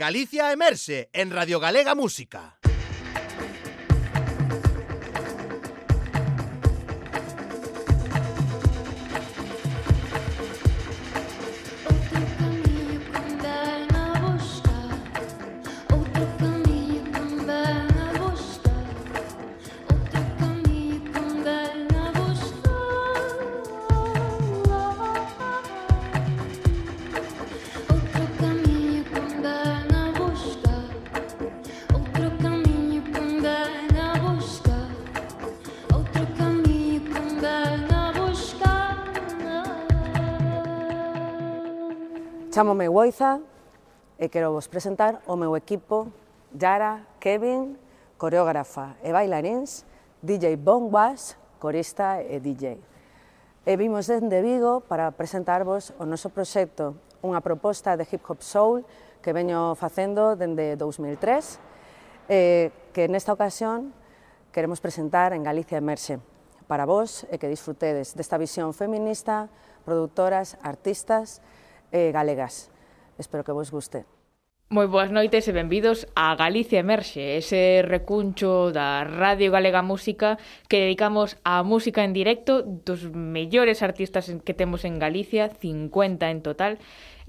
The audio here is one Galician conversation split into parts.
Galicia Emerse en Radio Galega Música. Chamome Goiza e quero vos presentar o meu equipo Yara, Kevin, coreógrafa e bailaríns, DJ Bongwas, corista e DJ. E vimos dende Vigo para presentarvos o noso proxecto, unha proposta de hip hop soul que veño facendo dende 2003, e que nesta ocasión queremos presentar en Galicia Emerxe para vos e que disfrutedes desta visión feminista, produtoras, artistas eh, galegas. Espero que vos guste. Moi boas noites e benvidos a Galicia Emerxe, ese recuncho da Radio Galega Música que dedicamos á música en directo dos mellores artistas que temos en Galicia, 50 en total,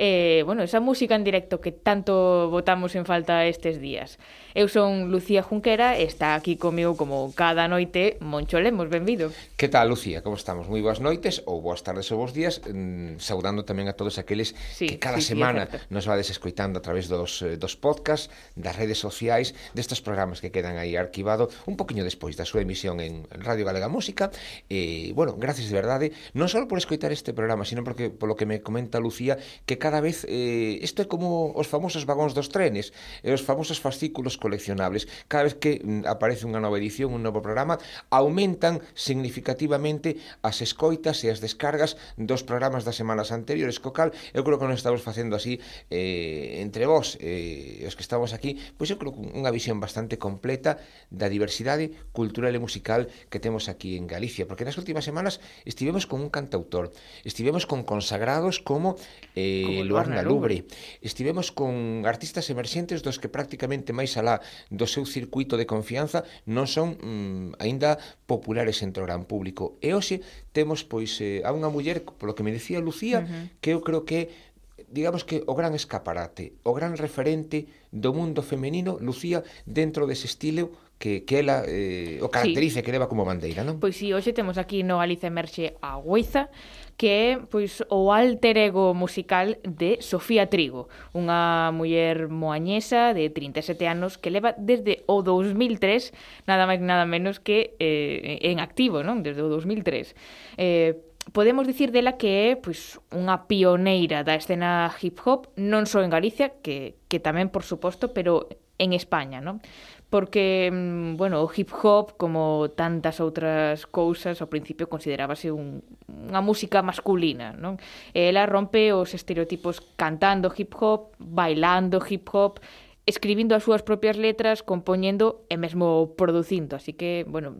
eh, bueno, esa música en directo que tanto votamos en falta estes días. Eu son Lucía Junquera, está aquí comigo como cada noite Moncho Lemos, benvido. Que tal, Lucía? Como estamos? Moi boas noites ou boas tardes ou bons días, mm, saudando tamén a todos aqueles sí, que cada sí, semana sí, nos vades escoitando a través dos, eh, dos podcast, das redes sociais, destes programas que quedan aí arquivado un poquinho despois da súa emisión en Radio Galega Música. E, eh, bueno, gracias de verdade, non só por escoitar este programa, sino porque polo que me comenta Lucía, que cada cada vez eh, isto é como os famosos vagóns dos trenes, e os famosos fascículos coleccionables. Cada vez que mm, aparece unha nova edición, un novo programa, aumentan significativamente as escoitas e as descargas dos programas das semanas anteriores, co cal eu creo que non estamos facendo así eh, entre vós, eh, os que estamos aquí, pois eu creo que unha visión bastante completa da diversidade cultural e musical que temos aquí en Galicia, porque nas últimas semanas estivemos con un cantautor, estivemos con consagrados como, eh, como Luar na Lubre. Estivemos con artistas emerxentes dos que prácticamente máis alá do seu circuito de confianza non son mm, aínda populares entre o gran público. E hoxe temos pois eh, a unha muller, polo que me decía Lucía, uh -huh. que eu creo que digamos que o gran escaparate, o gran referente do mundo femenino, Lucía, dentro dese estilo que, que ela eh, o caracterice, sí. que leva como bandeira, non? Pois si, sí, hoxe temos aquí no Alice Emerxe a Guiza, que é pois, o alter ego musical de Sofía Trigo, unha muller moañesa de 37 anos que leva desde o 2003, nada máis nada menos que eh, en activo, non? desde o 2003. Eh, podemos dicir dela que é pois, unha pioneira da escena hip hop, non só en Galicia, que, que tamén, por suposto, pero en España, non? porque, mm, bueno, o hip hop, como tantas outras cousas, ao principio considerábase un, unha música masculina, non? E ela rompe os estereotipos cantando hip hop, bailando hip hop, escribindo as súas propias letras, compoñendo e mesmo producindo. Así que, bueno,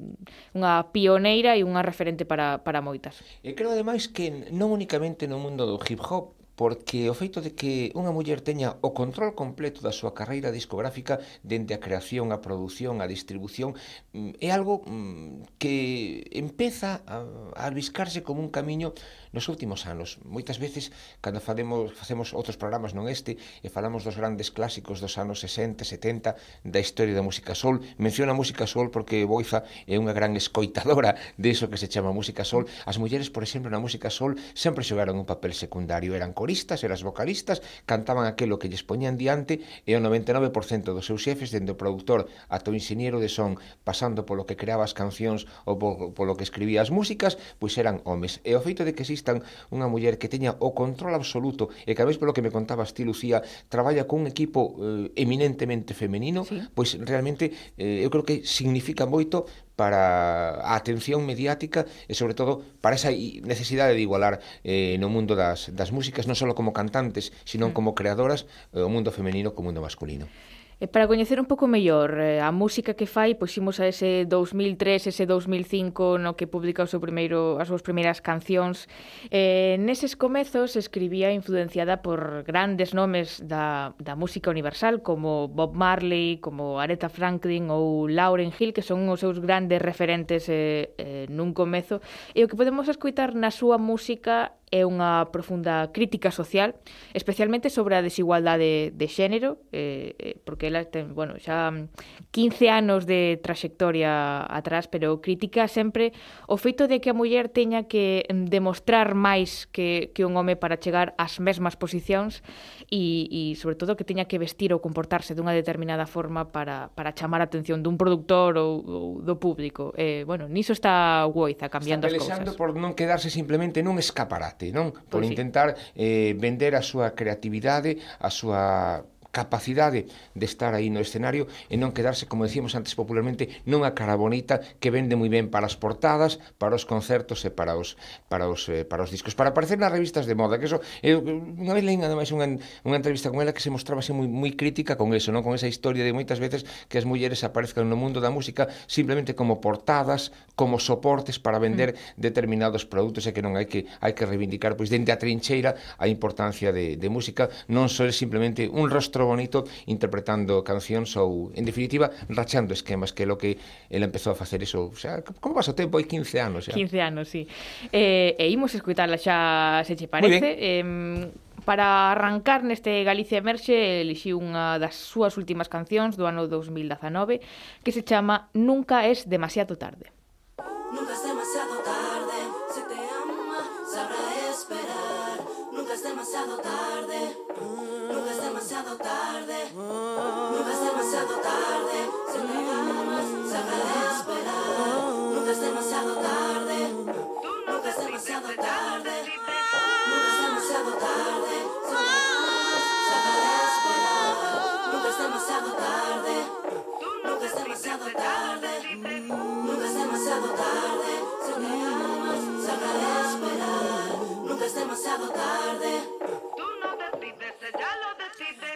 unha pioneira e unha referente para, para moitas. E creo, ademais, que non únicamente no mundo do hip hop, porque o feito de que unha muller teña o control completo da súa carreira discográfica dende a creación, a produción, a distribución mm, é algo mm, que empeza a albiscarse como un camiño nos últimos anos. Moitas veces cando facemos, facemos outros programas non este e falamos dos grandes clásicos dos anos 60, 70 da historia da música sol, menciona a música sol porque Boiza é unha gran escoitadora de iso que se chama música sol. As mulleres, por exemplo, na música sol sempre xogaron un papel secundario, eran coristas, coristas e as vocalistas cantaban aquilo que lles poñían diante e o 99% dos seus xefes, dende o produtor ata o ingeniero de son, pasando polo que creaba as cancións ou polo que escribía as músicas, pois eran homes. E o feito de que existan unha muller que teña o control absoluto e que a vez polo que me contabas ti, Lucía, traballa cun equipo eh, eminentemente femenino, sí. pois realmente eh, eu creo que significa moito para a atención mediática e sobre todo para esa necesidade de igualar eh, no mundo das, das músicas non só como cantantes, sino mm. como creadoras eh, o mundo femenino co mundo masculino. E para coñecer un pouco mellor eh, a música que fai, pois imos a ese 2003, ese 2005 no que publica o seu primeiro, as súas primeiras cancións. Eh, neses comezos escribía influenciada por grandes nomes da, da música universal como Bob Marley, como Aretha Franklin ou Lauryn Hill, que son os seus grandes referentes eh, eh, nun comezo. E o que podemos escoitar na súa música é unha profunda crítica social, especialmente sobre a desigualdade de xénero, eh, eh porque ela ten, bueno, xa 15 anos de traxectoria atrás, pero critica sempre o feito de que a muller teña que demostrar máis que, que un home para chegar ás mesmas posicións e, e sobre todo que teña que vestir ou comportarse dunha determinada forma para, para chamar a atención dun produtor ou, ou do público. Eh, bueno, niso está Woiza cambiando está as cousas. por non quedarse simplemente nun escaparate, non? Pois por pues intentar sí. eh, vender a súa creatividade, a súa capacidade de estar aí no escenario e non quedarse, como decíamos antes popularmente, nunha cara bonita que vende moi ben para as portadas, para os concertos e para os para os eh, para os discos, para aparecer nas revistas de moda, que eso eu unha vez leín ademais unha, unha entrevista con ela que se mostraba así moi moi crítica con eso, non con esa historia de moitas veces que as mulleres aparezcan no mundo da música simplemente como portadas, como soportes para vender mm. determinados produtos e que non hai que hai que reivindicar pois dende a trincheira a importancia de de música, non só é simplemente un rostro rostro bonito interpretando cancións ou, en definitiva, rachando esquemas, que é lo que ela empezou a facer eso. O sea, como pasa o tempo? Hai 15 anos xa. 15 anos, sí. Eh, e imos escutarla xa, se che parece. Eh, Para arrancar neste Galicia Emerxe elixí unha das súas últimas cancións do ano 2019 que se chama Nunca es demasiado tarde. Nunca es demasiado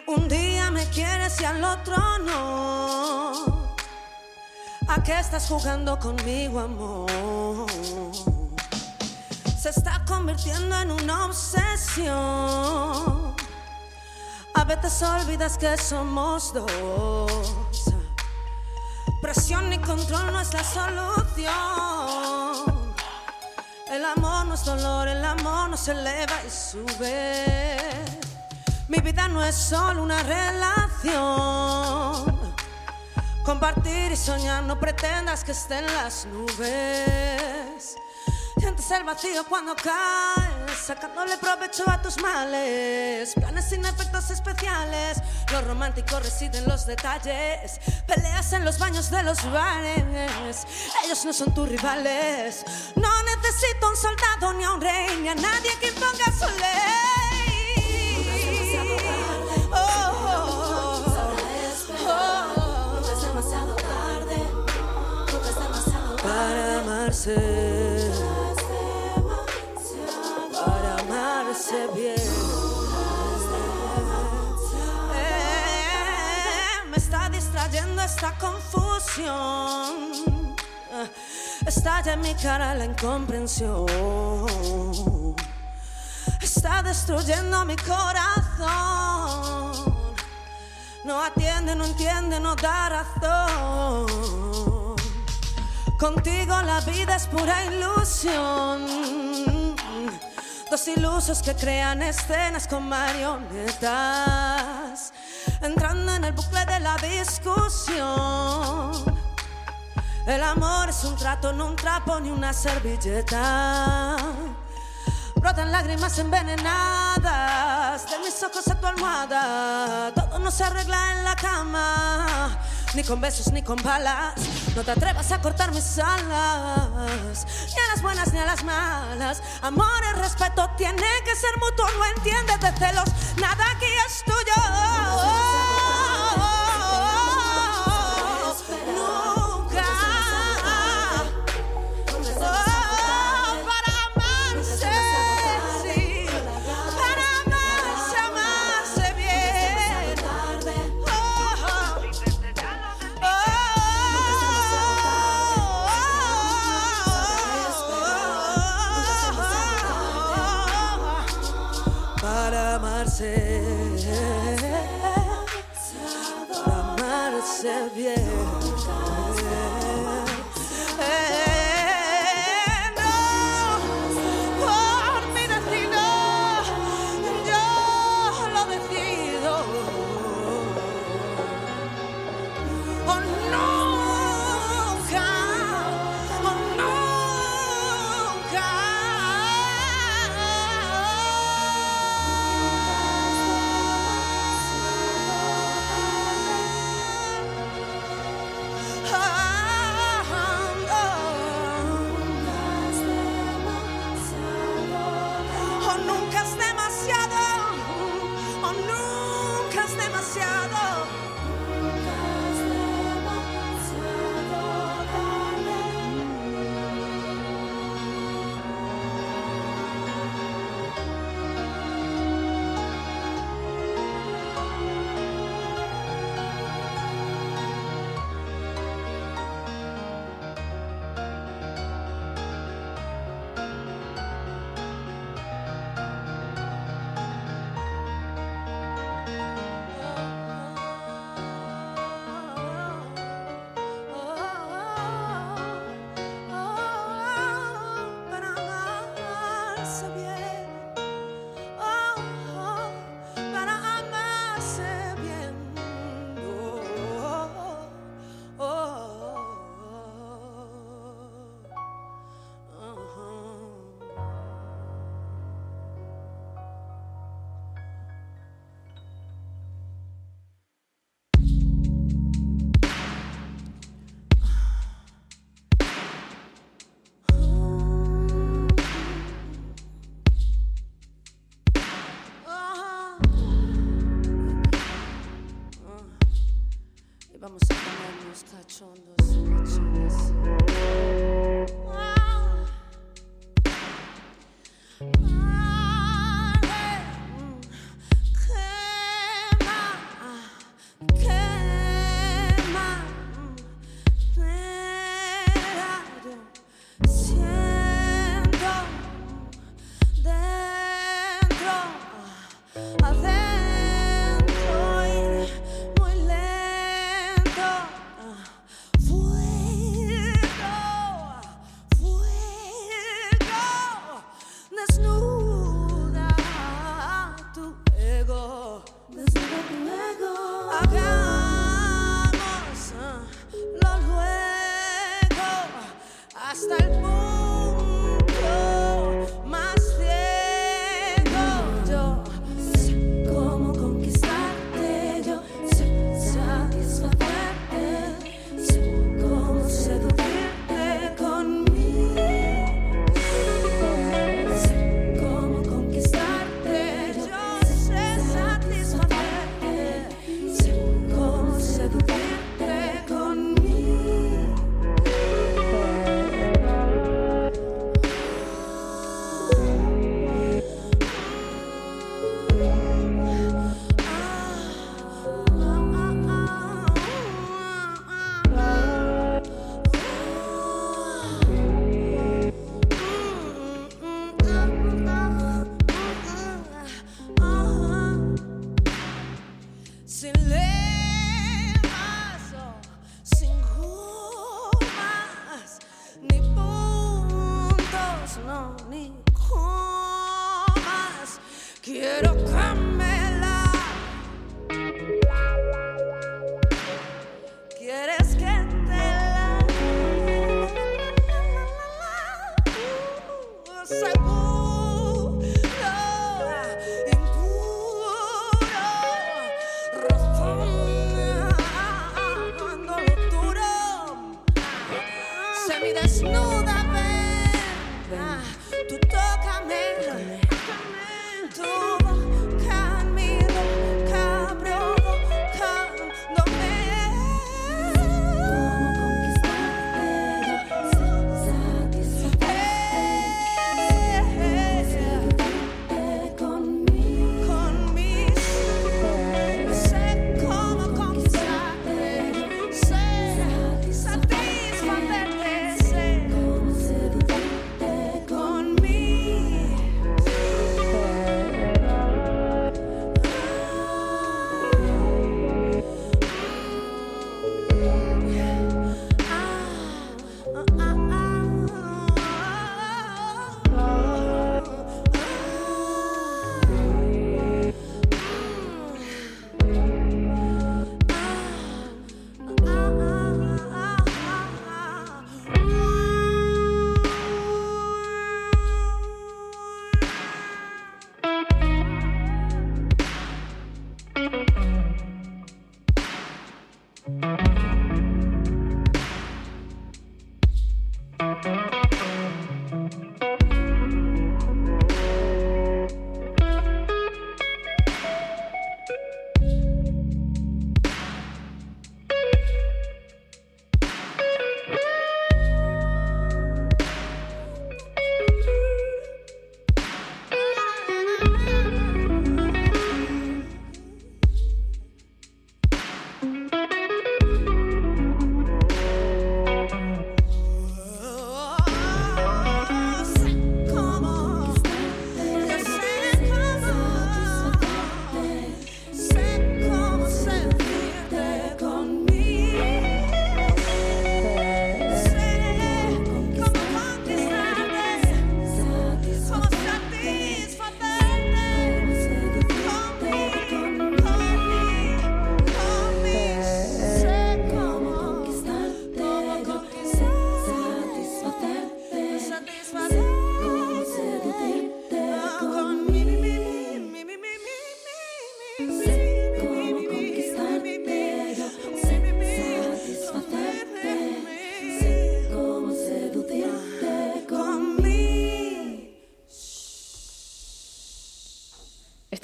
Un día me quieres y al otro no. ¿A qué estás jugando conmigo, amor? Se está convirtiendo en una obsesión. A veces olvidas que somos dos. Presión y control no es la solución. El amor no es dolor, el amor no se eleva y sube. Mi vida no es solo una relación. Compartir y soñar, no pretendas que esté en las nubes. Sientes el vacío cuando caes, sacándole provecho a tus males. Planes sin efectos especiales, lo romántico reside en los detalles. Peleas en los baños de los bares, ellos no son tus rivales. No necesito un soldado ni a un rey, ni a nadie que imponga su ley. Para amarse bien. Eh, me está distrayendo esta confusión. Estalla en mi cara la incomprensión. Está destruyendo mi corazón. No atiende, no entiende, no da razón. Contigo la vida es pura ilusión. Dos ilusos que crean escenas con marionetas. Entrando en el bucle de la discusión. El amor es un trato, no un trapo ni una servilleta. Brotan lágrimas envenenadas de mis ojos a tu almohada. Todo no se arregla en la cama ni con besos ni con balas. No te atrevas a cortar mis alas, ni a las buenas ni a las malas. Amor y respeto tiene que ser mutuo, no entiendes de celos, nada aquí es tuyo. yeah.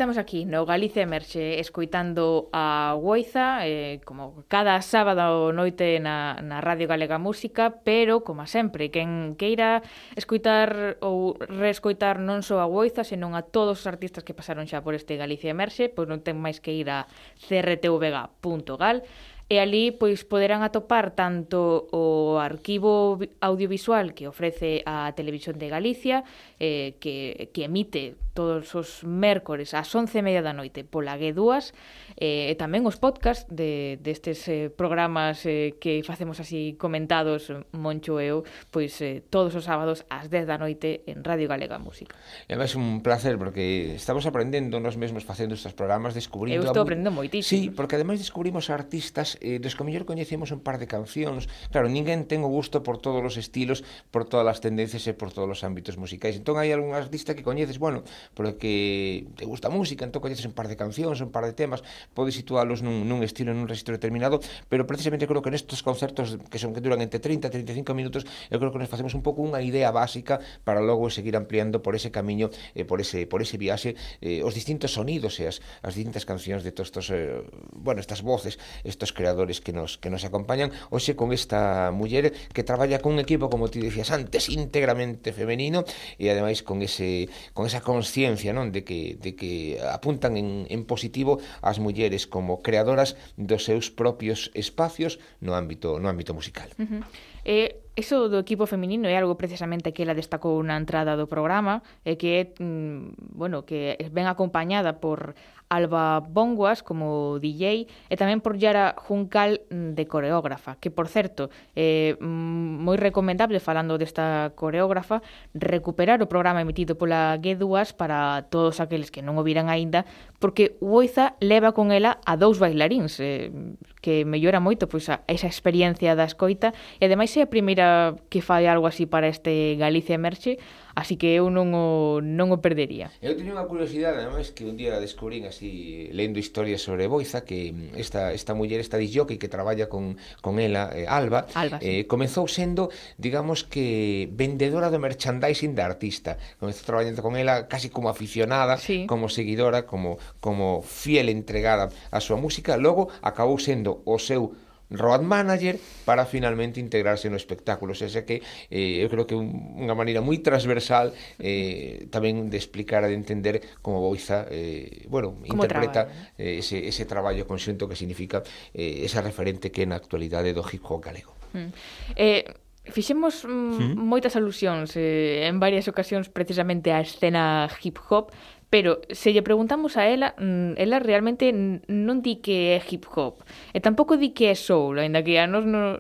estamos aquí no Galicia Emerxe escoitando a Guoiza eh, como cada sábado noite na, na Radio Galega Música pero como sempre, quen queira escoitar ou reescoitar non só a Guoiza senón a todos os artistas que pasaron xa por este Galicia Emerxe pois non ten máis que ir a crtvga.gal e ali pois poderán atopar tanto o arquivo audiovisual que ofrece a Televisión de Galicia eh, que, que emite todos os mércores ás 11 e media da noite pola G2 eh, e tamén os podcast de, destes eh, programas eh, que facemos así comentados Moncho e eu, pois eh, todos os sábados ás 10 da noite en Radio Galega Música. E máis un placer porque estamos aprendendo nós mesmos facendo estes programas, descubrindo... Eu estou aprendendo moitísimo. Sí, porque ademais descubrimos artistas eh, dos que mellor coñecemos un par de cancións. Claro, ninguén ten o gusto por todos os estilos, por todas as tendencias e por todos os ámbitos musicais. Entón hai algún artista que coñeces, bueno, porque te gusta a música, entón coñeces un par de cancións, un par de temas, pode situálos nun, nun estilo, nun registro determinado, pero precisamente creo que nestes concertos que son que duran entre 30 e 35 minutos, eu creo que nos facemos un pouco unha idea básica para logo seguir ampliando por ese camiño, eh, por ese por ese viaxe, eh, os distintos sonidos e as, as distintas cancións de todos estos eh, bueno, estas voces, estos creadores que nos que nos acompañan, hoxe con esta muller que traballa con un equipo como ti decías antes, íntegramente femenino e ademais con ese con esa conciencia, non, de que de que apuntan en en positivo as mulleres mulleres como creadoras dos seus propios espacios no ámbito no ámbito musical. Uh -huh. eh Iso do equipo feminino é algo precisamente que ela destacou na entrada do programa e que mm, bueno, que ben acompañada por Alba Bonguas como DJ e tamén por Yara Juncal mm, de coreógrafa, que por certo é mm, moi recomendable falando desta coreógrafa recuperar o programa emitido pola G2 para todos aqueles que non o viran aínda, porque Uoiza Oiza leva con ela a dous bailaríns eh, que mellora moito pois a esa experiencia da escoita e ademais é a primeira Que fai algo así para este Galicia Emerxe, así que eu non o, non o perdería. Eu teño unha curiosidade, además, que un día descubrín así, lendo historias sobre Boiza, que mm, esta, esta muller, esta disjockey que traballa con, con ela, eh, Alba, Alba sí. eh, comezou sendo, digamos que, vendedora do merchandising da artista. Comezou traballando con ela casi como aficionada, sí. como seguidora, como, como fiel entregada á súa música, logo acabou sendo o seu road manager para finalmente integrarse no espectáculo. Xa xa que eh, eu creo que un, unha maneira moi transversal eh, tamén de explicar e de entender como Boiza eh, bueno, como interpreta traballo, eh, ese, ese traballo conxunto que significa eh, esa referente que na actualidade do hip hop galego. Mm. Eh, Fixemos mm, moitas alusións eh, en varias ocasións precisamente á escena hip hop, Pero se lle preguntamos a ela, mm, ela realmente non di que é hip hop, e tampouco di que é soul, aínda que a nos no,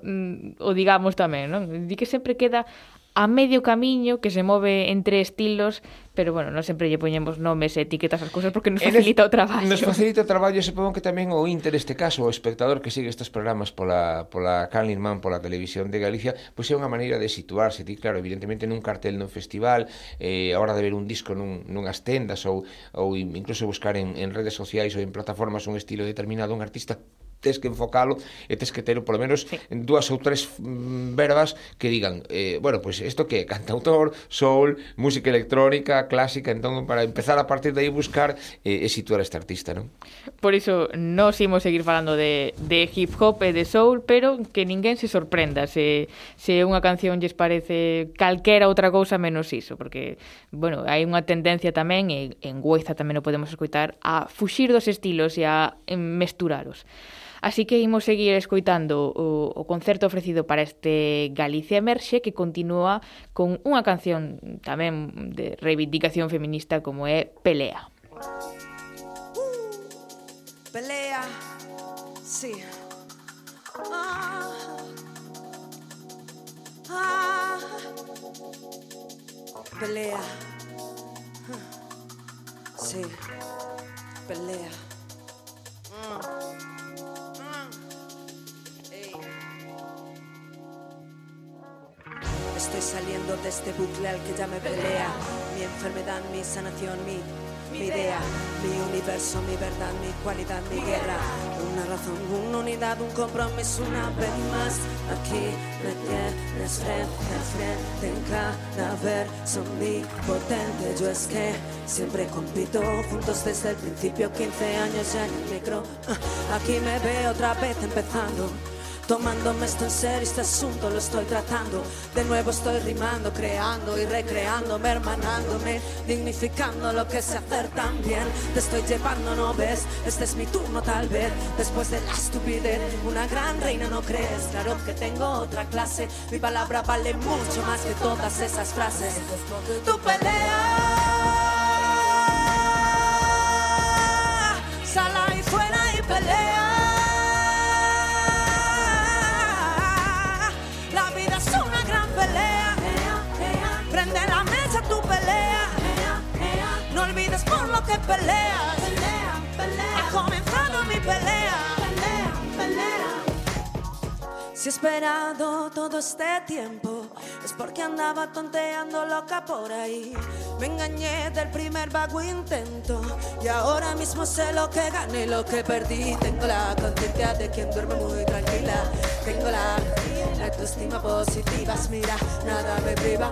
o digamos tamén, non? Di que sempre queda a medio camiño que se move entre estilos, pero bueno, non sempre lle poñemos nomes e etiquetas ás cousas porque nos facilita o traballo. Nos facilita o traballo, supongo que tamén o Inter este caso, o espectador que sigue estes programas pola, pola Canlin Man, pola televisión de Galicia, pois é unha maneira de situarse, ti claro, evidentemente nun cartel nun festival, eh, a hora de ver un disco nun, nunhas tendas ou, ou incluso buscar en, en redes sociais ou en plataformas un estilo determinado, un artista tes que enfocalo e tes que ter polo menos sí. dúas ou tres mm, verbas que digan, eh, bueno, pois pues isto que cantautor, soul, música electrónica, clásica, entón para empezar a partir de aí buscar eh, e situar a este artista, non? Por iso nos imos seguir falando de, de hip hop e de soul, pero que ninguén se sorprenda se, se unha canción lles parece calquera outra cousa menos iso, porque, bueno, hai unha tendencia tamén, e en Guaiza tamén o podemos escoitar, a fuxir dos estilos e a mesturalos. Así que imos seguir escoitando o, o concerto ofrecido para este Galicia Emerxe que continúa con unha canción tamén de reivindicación feminista como é Pelea. Uh, pelea, sí. Ah, ah, pelea, sí, pelea. Mm. Estoy saliendo de este bucle al que ya me pelea. Mi enfermedad, mi sanación, mi, mi idea, mi universo, mi verdad, mi cualidad, mi guerra. Una razón, una unidad, un compromiso, una vez más. Aquí me tienes frente a frente en cada verso potente. Yo es que siempre compito juntos desde el principio, 15 años ya en el micro. Ah, aquí me veo otra vez empezando Tomándome esto en serio, este asunto lo estoy tratando. De nuevo estoy rimando, creando y recreándome, hermanándome, dignificando lo que sé hacer tan bien. Te estoy llevando, no ves, este es mi turno tal vez. Después de la estupidez, una gran reina no crees. Claro que tengo otra clase, mi palabra vale mucho más que todas esas frases. Tu pelea. Pelea. Ha comenzado mi pelea. Si he esperado todo este tiempo, es porque andaba tonteando loca por ahí. Me engañé del primer vago intento y ahora mismo sé lo que gané y lo que perdí. Tengo la conciencia de quien duerme muy tranquila. Tengo la autoestima positiva. Mira, nada me priva.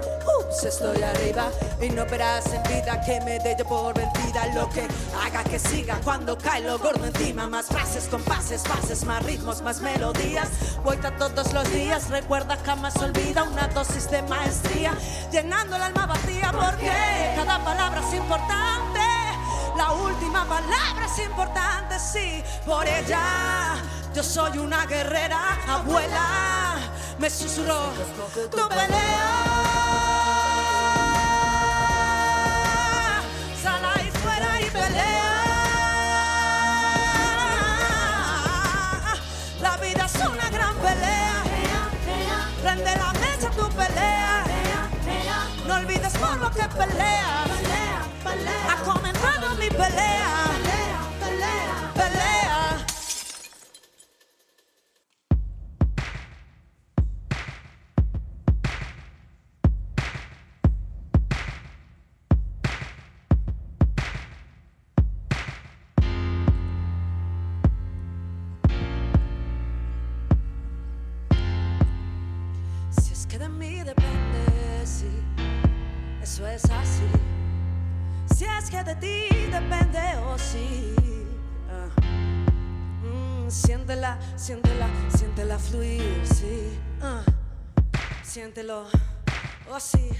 Ups, estoy arriba y no verás en vida que me dé yo por vencida. Lo que haga que siga cuando cae lo gordo encima. Más frases, compases, bases, más ritmos, más melodías. Vuelta todos los días. Recuerda jamás olvida una dosis de maestría. Llenando el alma vacía porque cada palabra es importante. La última palabra es importante, sí, por ella. Yo soy una guerrera, abuela. Me susurró tu pelea. Balea. I call him brotherly Balea. Si es que de ti depende, oh sí. Ah. Mm, siéntela, siéntela, siéntela fluir, sí. Ah. Siéntelo, oh sí.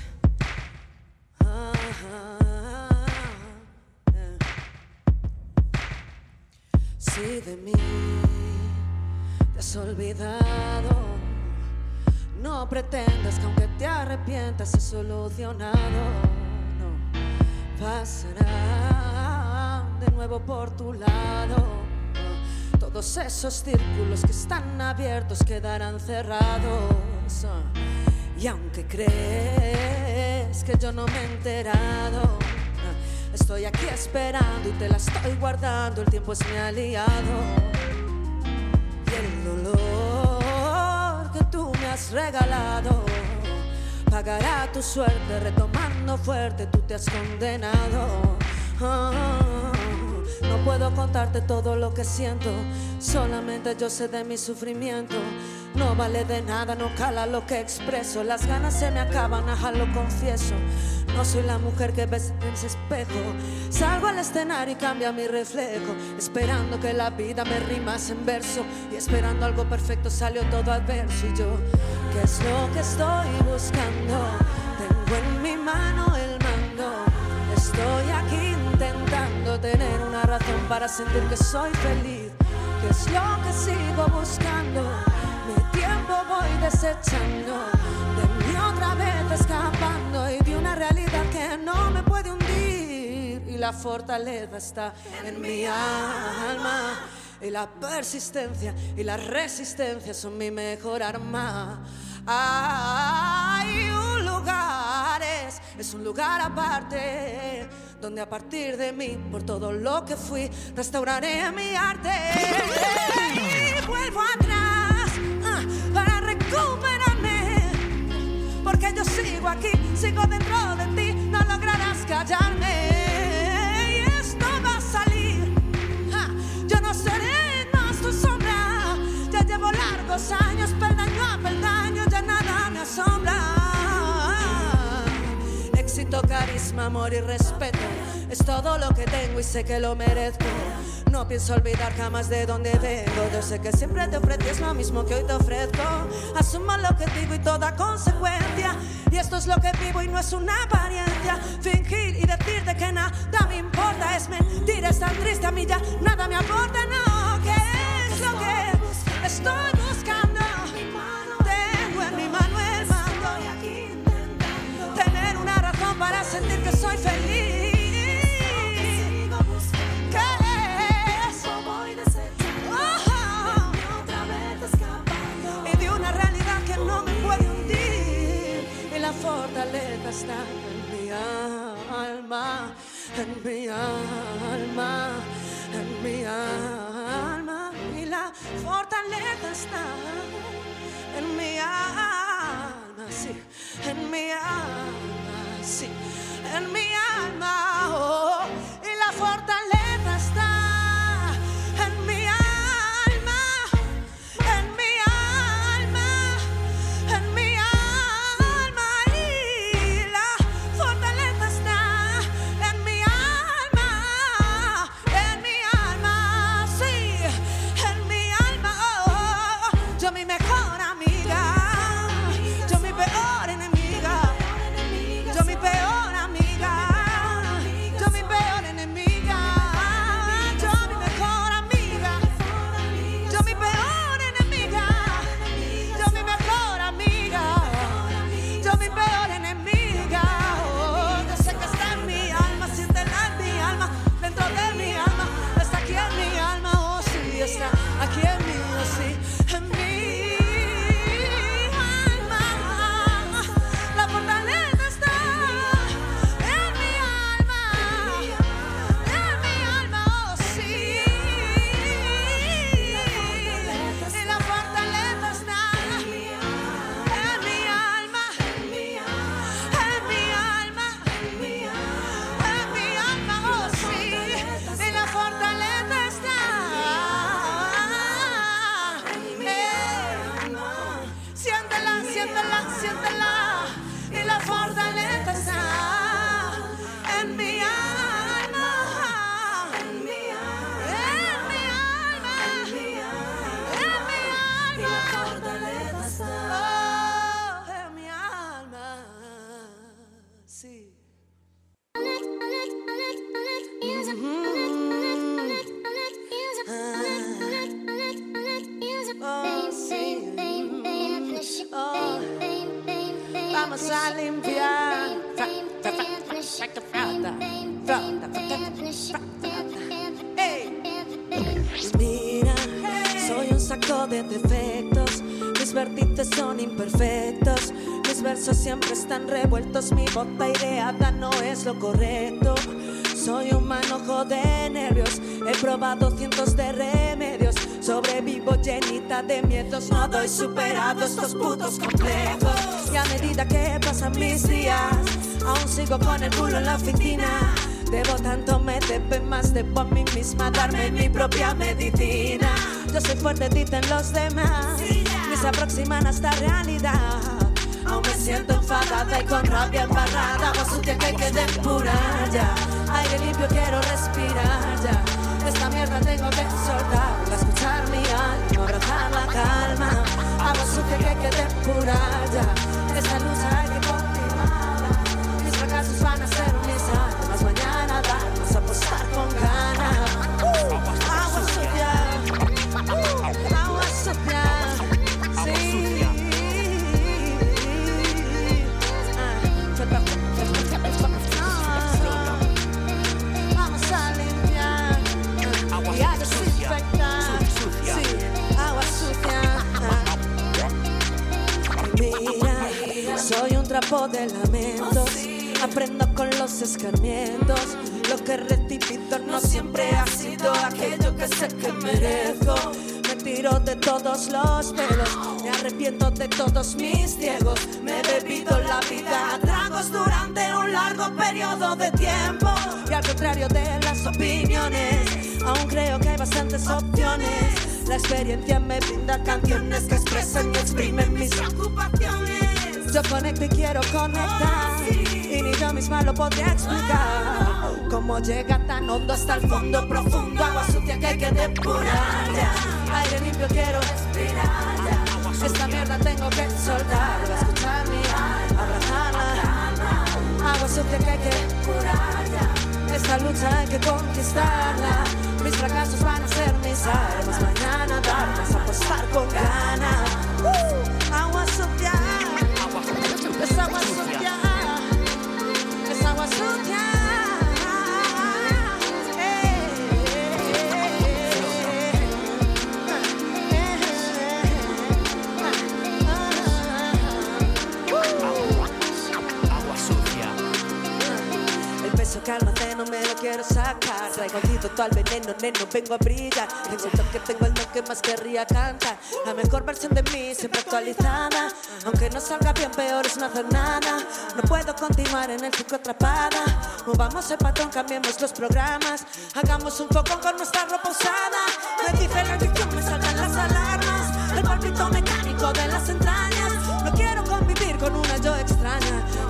Ah. Si de mí te has olvidado. No pretendas que aunque te arrepientas es solucionado. No pasará de nuevo por tu lado. Todos esos círculos que están abiertos quedarán cerrados. Y aunque crees que yo no me he enterado, estoy aquí esperando y te la estoy guardando. El tiempo es mi aliado. Y el dolor que tú me has regalado pagará tu suerte fuerte tú te has condenado Ah, No puedo contarte todo lo que siento, solamente yo sé de mi sufrimiento. No vale de nada, no cala lo que expreso. Las ganas se me acaban, ajá, lo confieso. No soy la mujer que ves en ese espejo. Salgo al escenario y cambia mi reflejo. Esperando que la vida me rimase en verso. Y esperando algo perfecto salió todo adverso. Y yo, ¿qué es lo que estoy buscando? Tengo en mi mano el mando. Estoy aquí intentando tener una razón para sentir que soy feliz. ¿Qué es lo que sigo buscando? Mi tiempo voy desechando. De mí otra vez escapando. Y de una realidad que no me puede hundir. Y la fortaleza está en mi alma. Y la persistencia y la resistencia son mi mejor arma. Hay un lugar, es, un lugar aparte, donde a partir de mí, por todo lo que fui, restauraré mi arte. Y vuelvo atrás ah, para recuperarme, porque yo sigo aquí, sigo dentro de ti, no lograrás callarme. Y esto va a salir, ah, yo no seré más tu sombra, ya llevo largos años Carisma, amor y respeto es todo lo que tengo y sé que lo merezco. No pienso olvidar jamás de dónde vengo. Yo sé que siempre te ofreces lo mismo que hoy te ofrezco. Asumo lo que digo y toda consecuencia. Y esto es lo que vivo y no es una apariencia. Fingir y decirte que nada me importa es mentir, es tan triste a mí ya nada me aporta. No, ¿qué es lo que estoy en mi alma, en mi alma, en mi alma. Y la fortaleza está en mi alma, sí, en mi alma, sí, en mi alma. oh. y la fortaleza Mis vértices son imperfectos. Mis versos siempre están revueltos. Mi bota ideada no es lo correcto. Soy un manojo de nervios. He probado cientos de remedios. Sobrevivo llenita de miedos. No doy superado estos putos complejos. Y a medida que pasan mis días, aún sigo con el culo en la oficina. Debo tanto, me debe más, debo a mí misma darme mi propia medicina. Yo soy fuerte, dicen los demás, ni se aproximan a esta realidad. Aún me siento enfadada y con rabia embarrada, agua sucia que hay que depurar ya. Aire limpio quiero respirar ya. Esta mierda tengo que soltar, escuchar mi alma, abrazar la calma. Agua sucia que hay que depurar ya. Esta luz hay trapo de lamentos. Aprendo con los escarmientos. Lo que he recibido no siempre ha sido aquello que sé que merezco. Me tiro de todos los pelos. Me arrepiento de todos mis ciegos. Me he bebido la vida a tragos durante un largo periodo de tiempo. Y al contrario de las opiniones, aún creo que hay bastantes opciones. La experiencia me brinda canciones que expresan y exprimen mis preocupaciones. Yo conecto y quiero conectar. Y ni yo misma lo podría explicar. Cómo llega tan hondo hasta el fondo profundo. Agua sucia que hay que depurar ya. Aire limpio quiero respirar ya. Esta mierda tengo que soltar. Voy a escuchar mi alma, abrazarla. Agua sucia que hay que curar ya. Esta lucha hay que conquistarla. Mis fracasos van a ser mis armas. Mañana darnos a apostar con ganas. Quiero sacar. Traigo todo al veneno, neno, vengo a brillar. Siento que tengo el que más querría cantar. La mejor versión de mí, siempre actualizada. Aunque no salga bien, peor es no hacer nada. No puedo continuar en el ciclo atrapada. Movamos el patrón, cambiemos los programas. Hagamos un foco con nuestra ropa usada. Dice la adicción, me saltan las alarmas. El palpito mecánico de las entrañas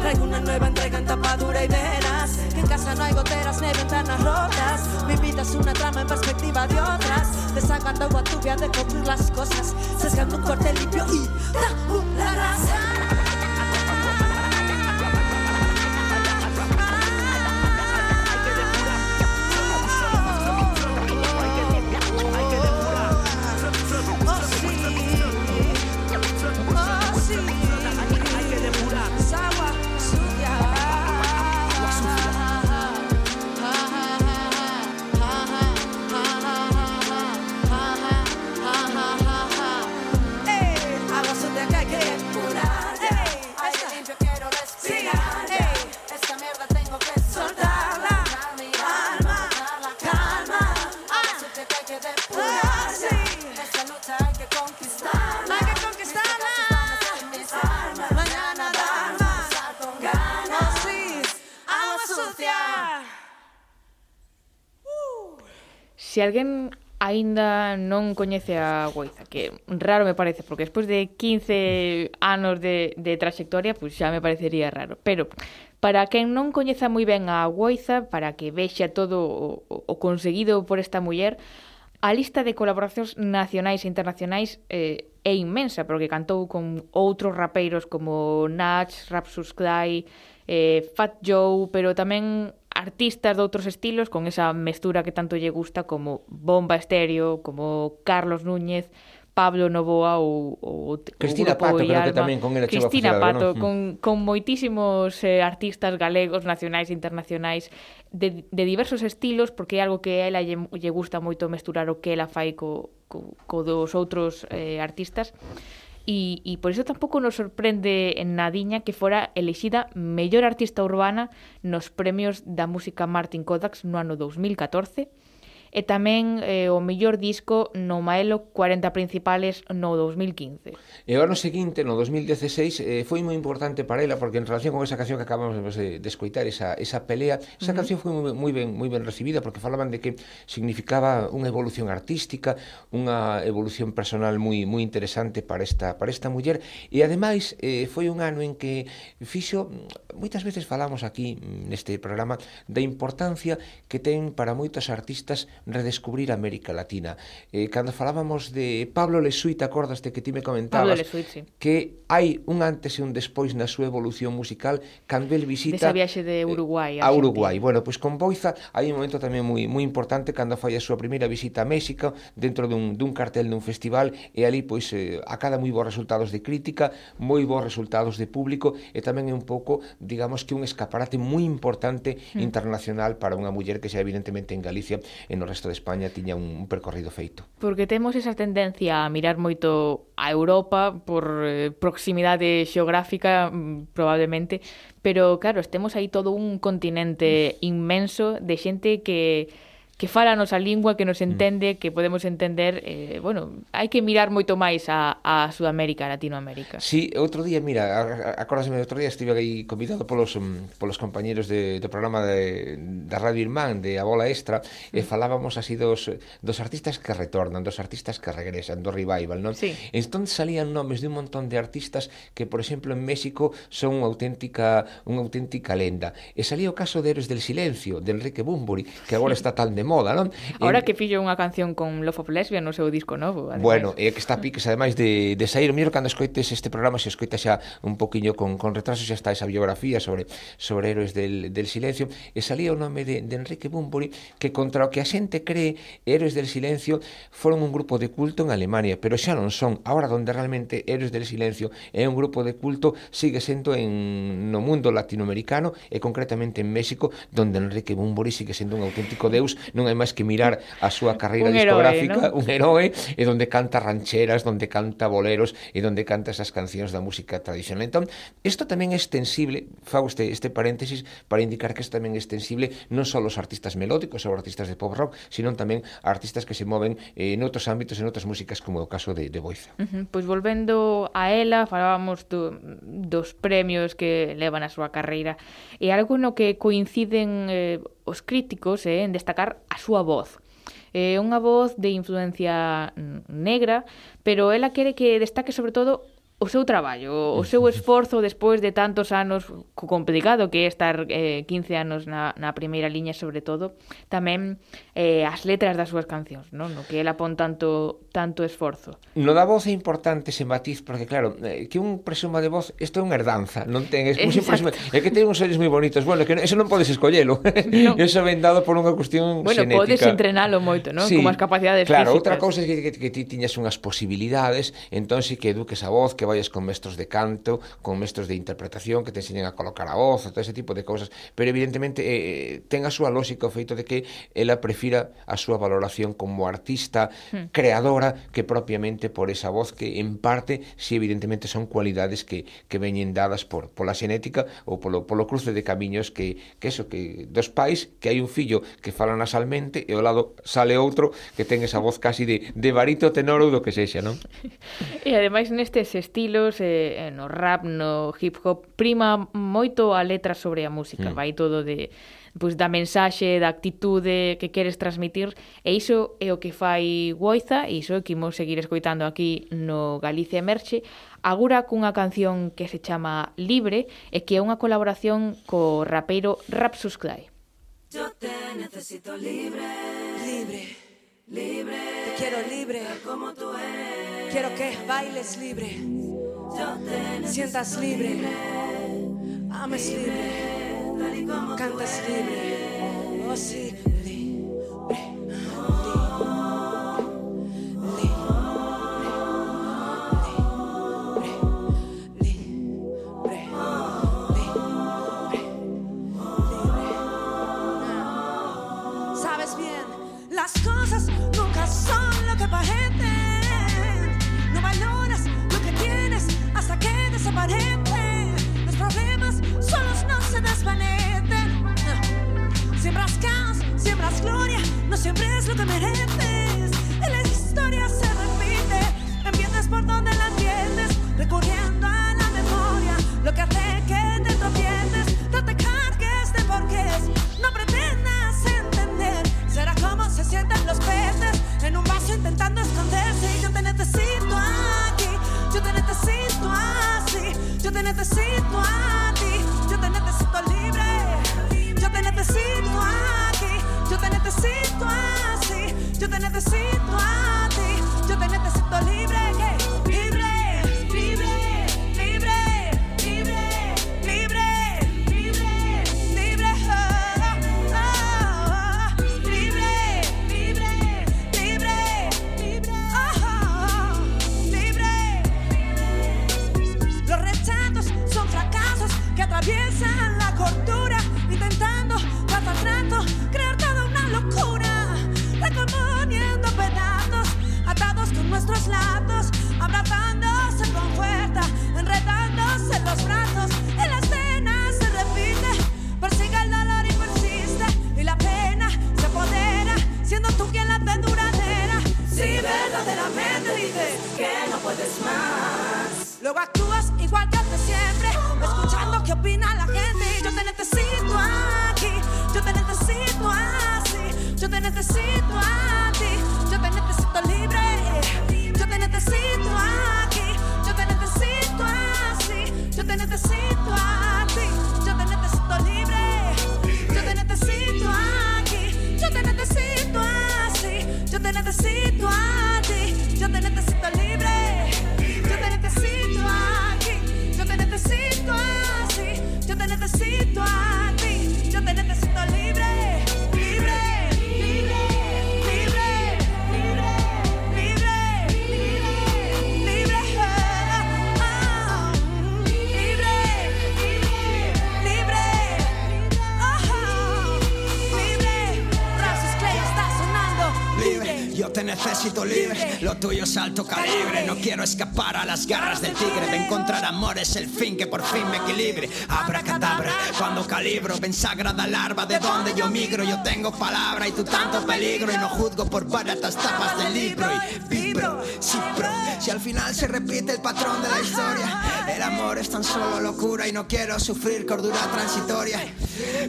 Traigo una nueva entrega en tapadura y veras. Que En casa no hay goteras ni ventanas rotas. Mi vida es una trama en perspectiva de otras. Desagando agua tubia de cubrir las cosas. Sesgando un corte limpio y tabula rasa se alguén aínda non coñece a Goiza, que raro me parece, porque despois de 15 anos de, de trayectoria, pois pues xa me parecería raro. Pero para quen non coñeza moi ben a Goiza, para que vexa todo o, o conseguido por esta muller, a lista de colaboracións nacionais e internacionais eh, é inmensa, porque cantou con outros rapeiros como Natch, Rapsus Clay, eh, Fat Joe, pero tamén artistas de outros estilos con esa mestura que tanto lle gusta como Bomba Estéreo, como Carlos Núñez, Pablo Novoa ou, ou Cristina Pato, Ialma, creo que tamén con ela Cristina Pato, ¿no? con, con moitísimos eh, artistas galegos, nacionais, e internacionais, de, de diversos estilos, porque é algo que a ela lle, lle gusta moito mesturar o que ela fai co, co, co dos outros eh, artistas e, e por iso tampouco nos sorprende en Nadiña que fora elexida mellor artista urbana nos premios da música Martin Kodaks no ano 2014 e tamén eh, o mellor disco no Maelo 40 principales no 2015. E o ano seguinte, no 2016, eh, foi moi importante para ela porque en relación con esa canción que acabamos de, de escoitar, esa, esa pelea, esa uh -huh. canción foi moi, moi ben moi ben recibida porque falaban de que significaba unha evolución artística, unha evolución personal moi moi interesante para esta para esta muller e ademais eh, foi un ano en que fixo moitas veces falamos aquí mm, neste programa da importancia que ten para moitos artistas redescubrir América Latina. Eh, cando falábamos de Pablo Lesuit, acordaste que ti me comentabas Lesuit, sí. que hai un antes e un despois na súa evolución musical cando el visita Desa viaxe de eh, Uruguai a, a Uruguai. Bueno, pois con Boiza hai un momento tamén moi moi importante cando fai a súa primeira visita a México dentro dun, dun cartel dun festival e ali pois eh, acada moi bons resultados de crítica, moi bons resultados de público e tamén é un pouco digamos que un escaparate moi importante mm. internacional para unha muller que xa evidentemente en Galicia e no resto de España tiña un, un percorrido feito. Porque temos esa tendencia a mirar moito a Europa por eh, proximidade xeográfica mm, probablemente, pero claro, estemos aí todo un continente inmenso de xente que que fala a nosa lingua, que nos mm. entende, que podemos entender, eh, bueno, hai que mirar moito máis a, a Sudamérica, a Latinoamérica. Sí, outro día, mira, acordaseme, outro día estive aí convidado polos, mm, polos compañeros de, do programa de, da Radio Irmán, de A Bola Extra, e mm. falábamos así dos, dos artistas que retornan, dos artistas que regresan, do revival, non? Sí. Entón salían nomes de un montón de artistas que, por exemplo, en México son unha auténtica, unha auténtica lenda. E salía o caso de Héroes del Silencio, de Enrique Bumburi, que agora está tan de moda, non? Ahora que fillo unha canción con Love of Lesbian no seu disco novo, ademais. Bueno, e que está piques, ademais de, de sair, miro cando escoites este programa, se escoita xa un poquinho con, con retraso, xa está esa biografía sobre sobre héroes del, del silencio, e salía o nome de, de Enrique Bumburi, que contra o que a xente cree, héroes del silencio foron un grupo de culto en Alemania, pero xa non son, ahora donde realmente héroes del silencio é un grupo de culto, sigue sendo en no mundo latinoamericano e concretamente en México, donde Enrique Bumburi sigue sendo un auténtico deus non hai máis que mirar a súa carreira un discográfica, heroe, ¿no? un heroe, e donde canta rancheras, donde canta boleros e donde canta esas cancións da música tradicional. Entón, isto tamén é extensible, fago este, este paréntesis para indicar que isto tamén é extensible non só aos artistas melódicos ou artistas de pop rock, sino tamén a artistas que se moven eh, en outros ámbitos, en outras músicas, como é o caso de, de Boiza. Uh -huh. Pois volvendo a ela, falábamos do, dos premios que levan a súa carreira. E algo no que coinciden eh, os críticos eh, en destacar a súa voz. É unha voz de influencia negra, pero ela quere que destaque sobre todo o seu traballo, o seu esforzo despois de tantos anos co complicado que é estar eh, 15 anos na, na primeira liña sobre todo, tamén eh, as letras das súas cancións, non? No que ela pon tanto tanto esforzo. No da voz é importante ese matiz porque claro, eh, que un presuma de voz, isto é unha herdanza, non ten, é moi presuma, é que ten uns ollos moi bonitos, bueno, que eso non podes escollelo. No. eso ven dado por unha cuestión bueno, xenética. Bueno, podes entrenalo moito, non? Sí, Como as capacidades claro, físicas. Claro, outra cousa é que, que, que ti tiñas unhas posibilidades, entón si que eduques a voz, que vayas con mestros de canto, con mestros de interpretación que te enseñen a colocar a voz, todo ese tipo de cousas, pero evidentemente eh, eh ten a súa lógica o feito de que ela prefira a súa valoración como artista mm. creadora que propiamente por esa voz que en parte si sí, evidentemente son cualidades que, que veñen dadas por pola xenética ou polo, polo cruce de camiños que, que eso, que dos pais, que hai un fillo que fala nasalmente e ao lado sale outro que ten esa voz casi de, de barito tenor ou do que sexa, non? E ademais neste estilos e, no rap, no hip hop prima moito a letra sobre a música, mm. vai todo de pois da mensaxe, da actitude que queres transmitir, e iso é o que fai Goiza, e iso é que imos seguir escoitando aquí no Galicia Emerxe, agora cunha canción que se chama Libre, e que é unha colaboración co rapeiro Rapsus Clay. Yo te necesito libre, libre, libre, te quiero libre, como tú eres, quiero que bailes libre. Sientas libre, ames libre, cantas libre, oh sí, Siembras caos, siembras gloria no siempre es lo que mereces. En la historia se repite, empiezas por donde la entiendes, recurriendo a te necesito a ti, yo te necesito libre, necesito libre. Lo tuyo es alto calibre. No quiero escapar a las garras del tigre. De encontrar amor es el fin que por fin me equilibre. Abracadabra, cuando calibro, ven sagrada larva de donde yo migro. Yo tengo palabra y tú tanto peligro. Y no juzgo por baratas tapas del libro. Y vibro, sí, pro. Si al final se repite el patrón de la historia, el amor es tan solo locura y no quiero sufrir cordura transitoria.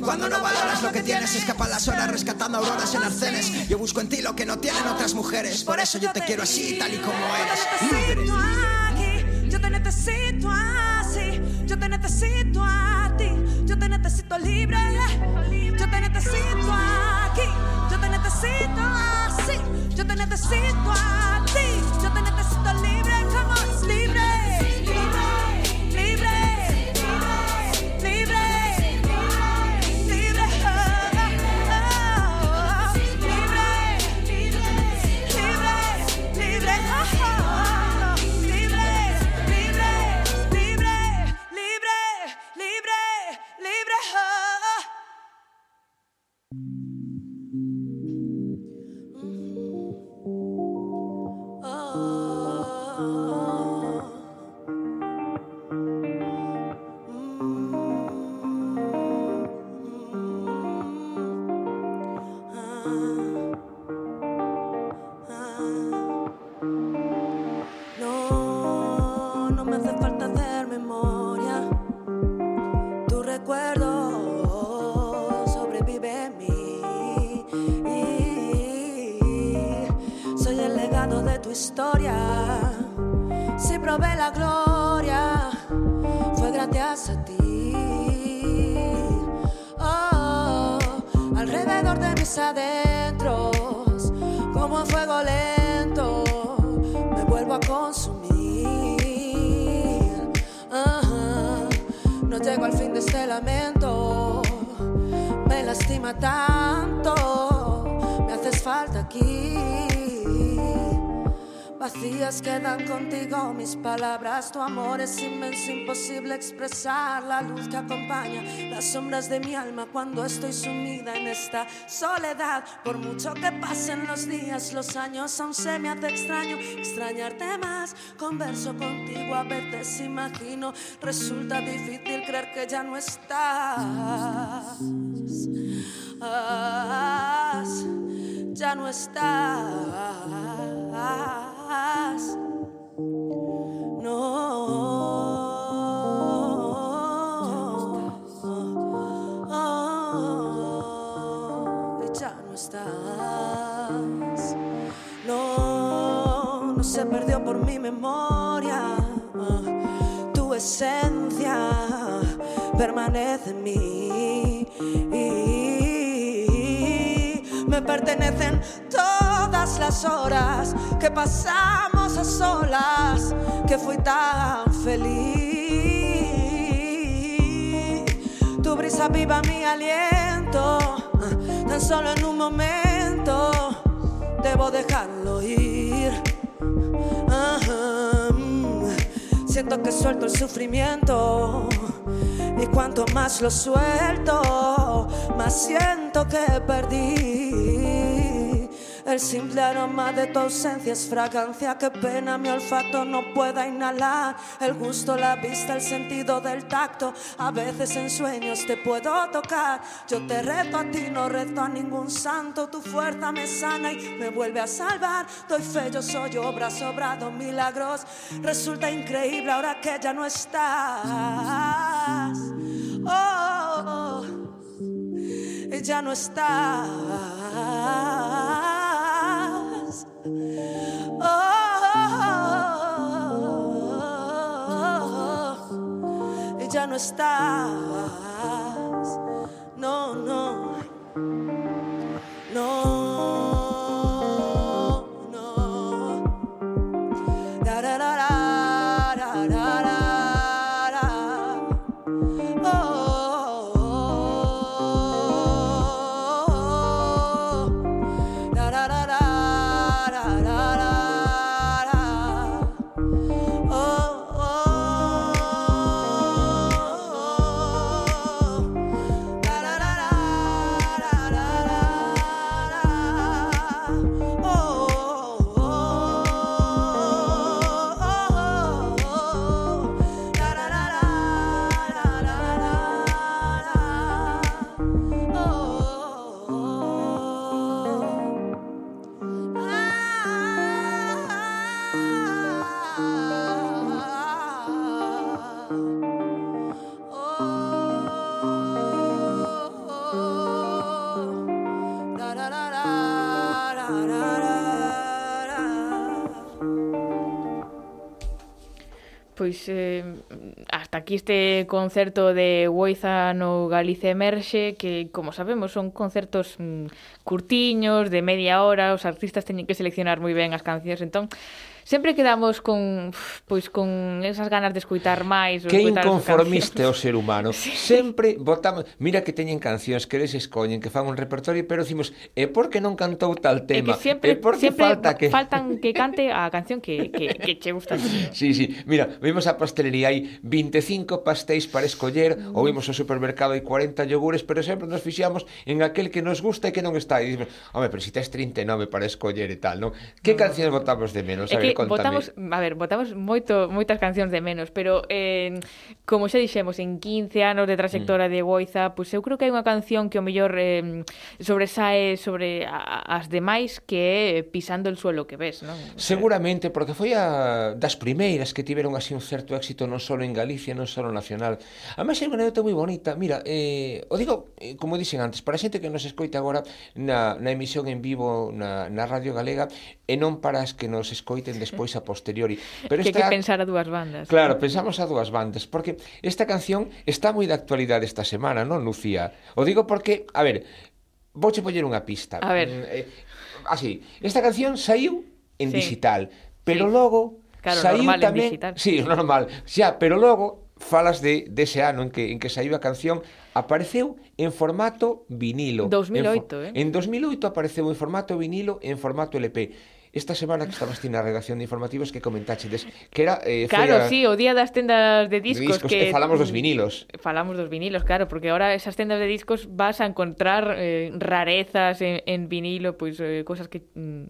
Cuando no valoras lo que tienes, escapan las horas rescatando auroras en arcenes. Yo busco en ti lo que no tienen otras mujeres. Por eso yo te quiero así, tal y como eres. Libre. necesito aquí, yo te necesito así, yo te necesito a ti, yo te necesito libre, yo te necesito aquí, yo te necesito así, yo te necesito a imposible expresar la luz que acompaña las sombras de mi alma cuando estoy sumida en esta soledad. Por mucho que pasen los días, los años, aún se me hace extraño extrañarte más. Converso contigo, a veces imagino, resulta difícil creer que ya no estás. ya no estás. Mi memoria. Tu esencia permanece en mí. Me pertenecen todas las horas que pasamos a solas, que fui tan feliz. Tu brisa viva mi aliento, tan solo en un momento debo dejarlo ir. Siento que suelto el sufrimiento. Y cuanto más lo suelto, más siento que perdí. El simple aroma de tu ausencia es fragancia. Qué pena mi olfato no pueda inhalar. El gusto, la vista, el sentido del tacto. A veces en sueños te puedo tocar. Yo te reto a ti, no reto a ningún santo. Tu fuerza me sana y me vuelve a salvar. Doy fe, yo soy obra, sobrado, milagros. Resulta increíble ahora que ya no estás. Oh, ya no estás. Oh, ya no estás, no, no. pois eh, hasta aquí este concerto de Guoiza no Galicia Emerxe que, como sabemos, son concertos mm, curtiños, de media hora, os artistas teñen que seleccionar moi ben as cancións, entón sempre quedamos con pois con esas ganas de escuitar máis, Que inconformiste o ser humano. Sí. Sempre votamos, mira que teñen cancións que les escoñen, que fan un repertorio, pero decimos, e por que non cantou tal tema? E que sempre, e por que sempre falta que faltan que cante a canción que que que che gusta. Sí, sí. Mira, vimos a pastelería hai 25 pastéis para escoller, mm. ou vimos ao supermercado hai 40 yogures, pero sempre nos fixamos en aquel que nos gusta e que non está. E dicimos, home, pero si tes 39 para escoller e tal, non? Que no. cancións votamos de menos? A ver, contame. Votamos, a ver, votamos moito, moitas cancións de menos, pero eh, como xa dixemos, en 15 anos de trayectoria mm. de Goiza, pois pues eu creo que hai unha canción que o mellor eh, sobresae sobre a, as demais que é Pisando el suelo que ves, non? Seguramente, porque foi a das primeiras que tiveron así un certo éxito non só en Galicia, non só nacional. Además, é unha anécdota moi bonita. Mira, eh, o digo, eh, como dixen antes, para a xente que nos escoita agora na, na emisión en vivo na, na Radio Galega e non para as que nos escoiten de despois a posteriori. Pero esta... Que, que pensar a dúas bandas. Claro, pensamos a dúas bandas, porque esta canción está moi de actualidade esta semana, non, Lucía? O digo porque, a ver, vouche poñer unha pista. A ver. Mm, eh, así, esta canción saiu en sí. digital, pero sí. logo claro, saiu normal tamén... en digital. Sí, normal. Xa, pero logo falas de dese de ano en que en que saiu a canción apareceu en formato vinilo. 2008, en, eh? En 2008 apareceu en formato vinilo en formato LP esta semana que estabas na redacción de informativos que comentáchedes que era eh, Claro, a... sí, o día das tendas de discos, de discos que eh, falamos dos vinilos. Falamos dos vinilos, claro, porque ahora esas tendas de discos vas a encontrar eh, rarezas en, en vinilo, pois pues, eh, cosas que mm,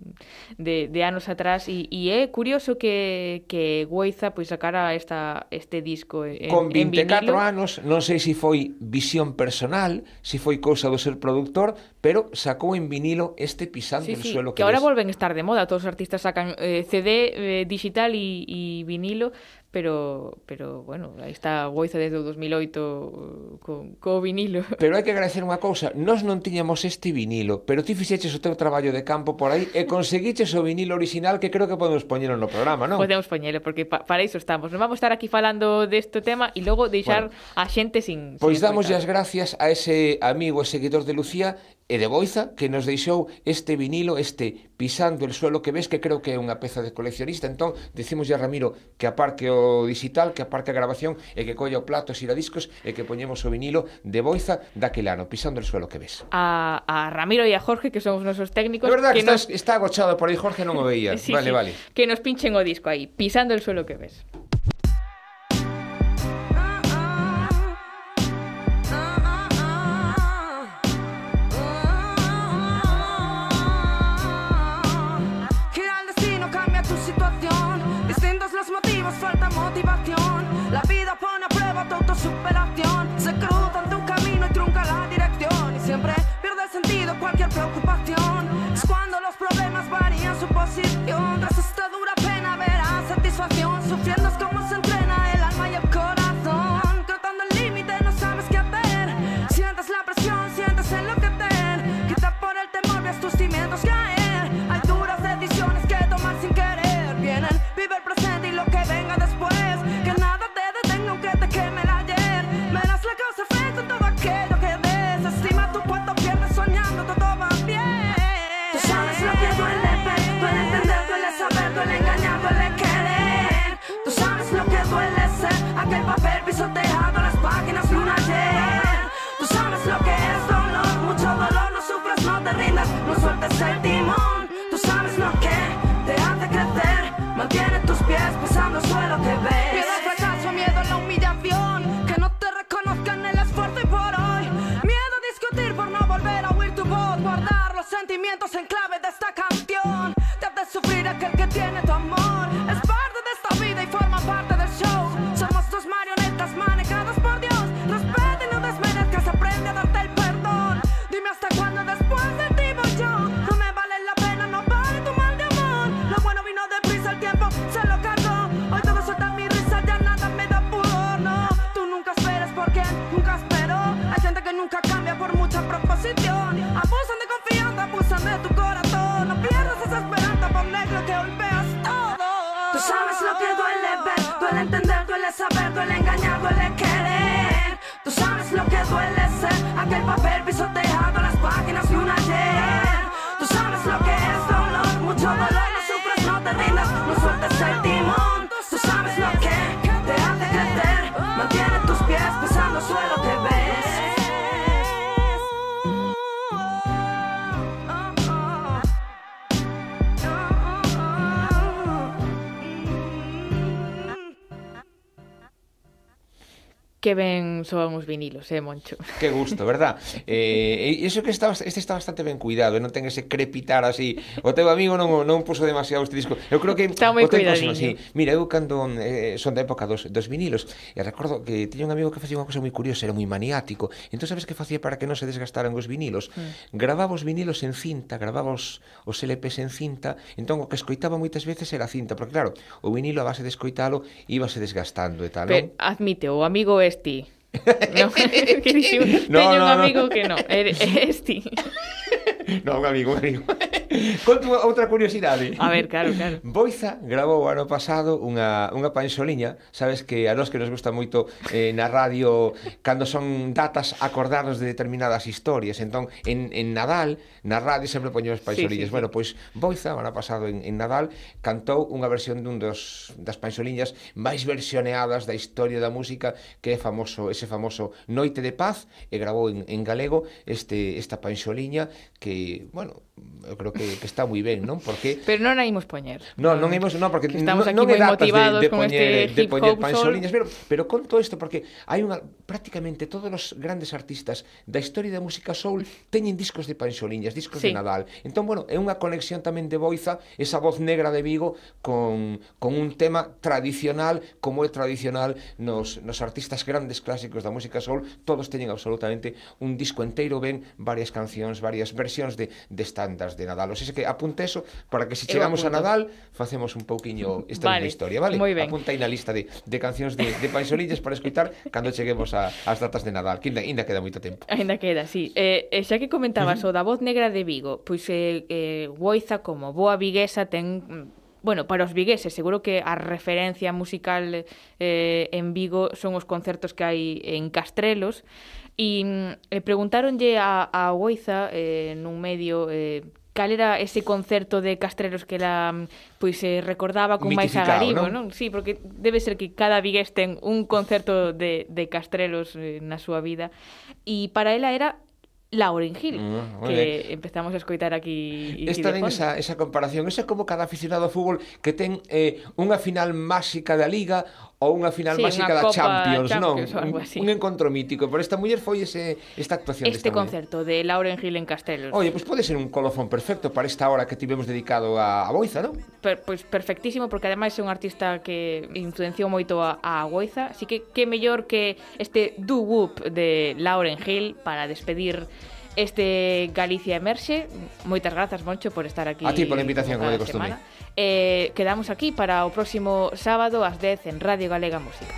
de, de anos atrás e, e é curioso que que Guiza pois pues, sacara esta este disco en, Con 24 en vinilo. anos, non sei se si foi visión personal, se si foi cousa do ser productor, pero sacou en vinilo este pisando sí, el sí, suelo que, que ahora ves. volven a estar de moda, todos os artistas sacan eh, CD eh, digital y, y vinilo, pero pero bueno, aí está Goiza desde o 2008 co, co vinilo. Pero hai que agradecer unha cousa, nós non tiñamos este vinilo, pero ti fixeches o teu traballo de campo por aí e conseguiches o vinilo original que creo que podemos poñelo no programa, non? Podemos poñelo porque pa, para iso estamos. Non vamos a estar aquí falando deste tema e logo deixar bueno, a xente sin Pois sin damos as gracias a ese amigo e seguidor de Lucía e de Boiza que nos deixou este vinilo, este pisando el suelo que ves que creo que é unha peza de coleccionista. Entón, decimos a Ramiro que aparque o digital, que aparque a grabación e que colla o plato xira discos e que poñemos o vinilo de Boiza daquel ano, pisando el suelo que ves. A, a Ramiro e a Jorge, que son os nosos técnicos... É verdad que, que estás, nos... está agochado por aí, Jorge non o veía. sí, vale, sí. vale. Que nos pinchen o disco aí, pisando el suelo que ves. La vida pone a prueba tu autosuperación. Se cruza en tu camino y trunca la dirección. Y siempre pierde sentido cualquier preocupación. Es cuando los problemas varían su posición. Tras esta dura pena verás satisfacción. Sufriendo es como se entrena el alma y el corazón. Cruzando el límite, no sabes qué hacer. Sientes la presión, sientes enloquecer. Quizá por el temor ves tus cimientos caer. giving non son os vinilos, eh, Moncho. Que gusto, verdad? eh, iso que está, este está bastante ben cuidado, e non ten ese crepitar así. O teu amigo non, non puso demasiado este disco. Eu creo que... Está moi cuidadinho. Así. Mira, eu cando eh, son da época dos, dos vinilos, e recordo que tiña un amigo que facía unha cosa moi curiosa, era moi maniático. Entón, sabes que facía para que non se desgastaran os vinilos? Mm. Grababa os vinilos en cinta, grababa os, os LPs en cinta, entón o que escoitaba moitas veces era cinta, porque claro, o vinilo a base de escoitalo íbase desgastando e tal, non? Pero, admite, o amigo este No, no, no, un amigo que no. Esti. non, amigo, amigo. Conto outra curiosidade. A ver, claro, claro. Boiza gravou ano pasado unha, unha panxoliña, sabes que a nós que nos gusta moito eh, na radio cando son datas acordarnos de determinadas historias. Entón, en, en Nadal, na radio sempre poñemos panxoliñas. Sí, sí, sí. Bueno, pois Boiza, ano pasado en, en Nadal, cantou unha versión dun dos, das panxoliñas máis versioneadas da historia da música que é famoso, ese famoso Noite de Paz, e grabou en, en galego este, esta panxoliña que que, bueno, eu creo que, que está moi ben, non? Porque Pero non a imos poñer. Non, non imos, non, porque estamos non, non é datas de, de poñer, este de poñer panxoliñas, pero, pero conto isto porque hai unha prácticamente todos os grandes artistas da historia da música soul teñen discos de panxoliñas, discos sí. de Nadal. Entón, bueno, é unha conexión tamén de Boiza, esa voz negra de Vigo con, con un tema tradicional como é tradicional nos, nos artistas grandes clásicos da música soul, todos teñen absolutamente un disco enteiro ben, varias cancións, varias versións versións de, de estándares de Nadal. O sea, que apunta eso para que se si chegamos a Nadal facemos un pouquiño esta vale. historia, vale? Apunta aí na lista de, de cancións de, de Panxolillas para escutar cando cheguemos a, as datas de Nadal, que ainda, ainda queda moito tempo. Ainda queda, sí. Eh, xa que comentabas uh -huh. o da voz negra de Vigo, pois eh, eh, Boiza como boa viguesa ten mm, bueno, para os vigueses, seguro que a referencia musical eh, en Vigo son os concertos que hai en Castrelos, E mm, eh, preguntaronlle a, a Oiza eh, nun medio eh, cal era ese concerto de Castrelos que la mm, pois se eh, recordaba con máis agaribo, non? non? Sí, porque debe ser que cada vigués ten un concerto de, de Castrelos eh, na súa vida. E para ela era Lauren Hill, mm, que bien. empezamos a escoitar aquí. Está ben esa, esa comparación. Esa é como cada aficionado ao fútbol que ten eh, unha final máxica da Liga ou unha final sí, máxica da Champions, Champions non? Un, un encontro mítico, pero esta muller foi ese, esta actuación Este concerto de Lauren Hill en Castelos. Oye, pois pues pode ser un colofón perfecto para esta hora que tivemos dedicado a, a Boiza, non? Per, pois pues perfectísimo, porque ademais é un artista que influenciou moito a, a Boiza, así que que mellor que este do-whoop de Lauren Hill para despedir este Galicia Emerxe. Moitas grazas, Moncho, por estar aquí. A ti pola invitación, como de costume. Semana. Eh, quedamos aquí para o próximo sábado ás 10 en Radio Galega Música.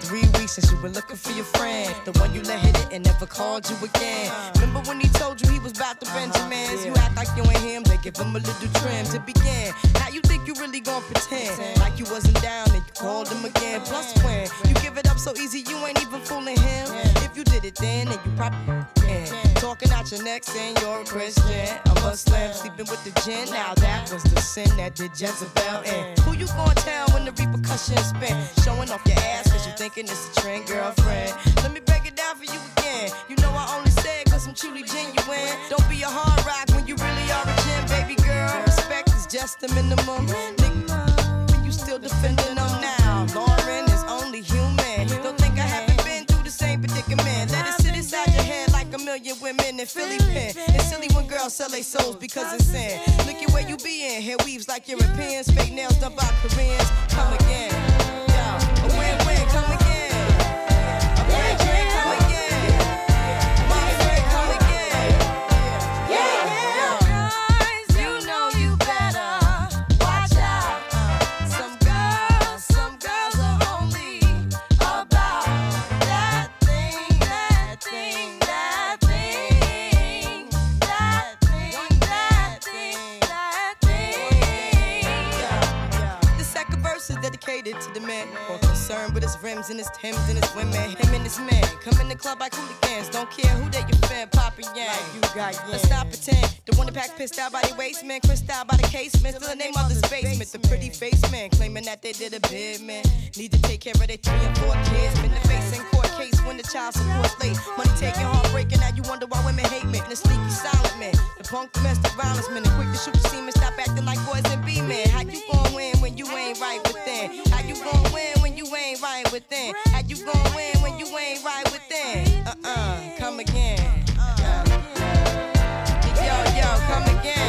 Three weeks since you were looking for your friend. The one you let hit it and never called you again. Remember when he told you he was about to Benjamins? You act like you him, they give him a little trim to begin. Now you think you really gon' pretend? Like you wasn't down and you called him again. Plus when you give it up so easy you ain't even fooling him. If you did it then, then you probably can Talking out your neck saying you're a Christian A Muslim sleeping with the gin Now that was the sin that did Jezebel in Who you gonna tell when the repercussions spin Showing off your ass cause you thinking it's a trend, girlfriend. Let me break it down for you again. You know I only say it cause I'm truly genuine. Don't be a hard rock when you really are a gem, baby girl. Respect is just the minimum. Nigga, when you still defending them now. Lauren is only human. Don't think I haven't been through the same predicament. Let it women in Philly pen. It's silly when girls sell their souls because it's sin. Look at where you be in. Hair weaves like Europeans. Fake nails done by Koreans. Come again. Yeah, a win-win. Come again. rims and his Timbs and his women. Him and his man come in the club like hooligans. Don't care who they your fan, Papa Yang. Like you got yeah. Let's stop pretend. The one that pack pissed out by the waist man, crissed out by the casement. Still the name of the basement. The pretty face man claiming that they did a bid man. Need to take care of their three and four kids. Been the face court case when the child support late. Money taking, heartbreaking, now you wonder why women hate men. The sneaky silent man, the punk domestic violence men, the quick to shoot the semen, stop acting like boys and be men. How you gon' win when you ain't right within? How you gon' win when you ain't right within? How you gon' win when you ain't right within? Uh uh, come again. Yo, yo, come again.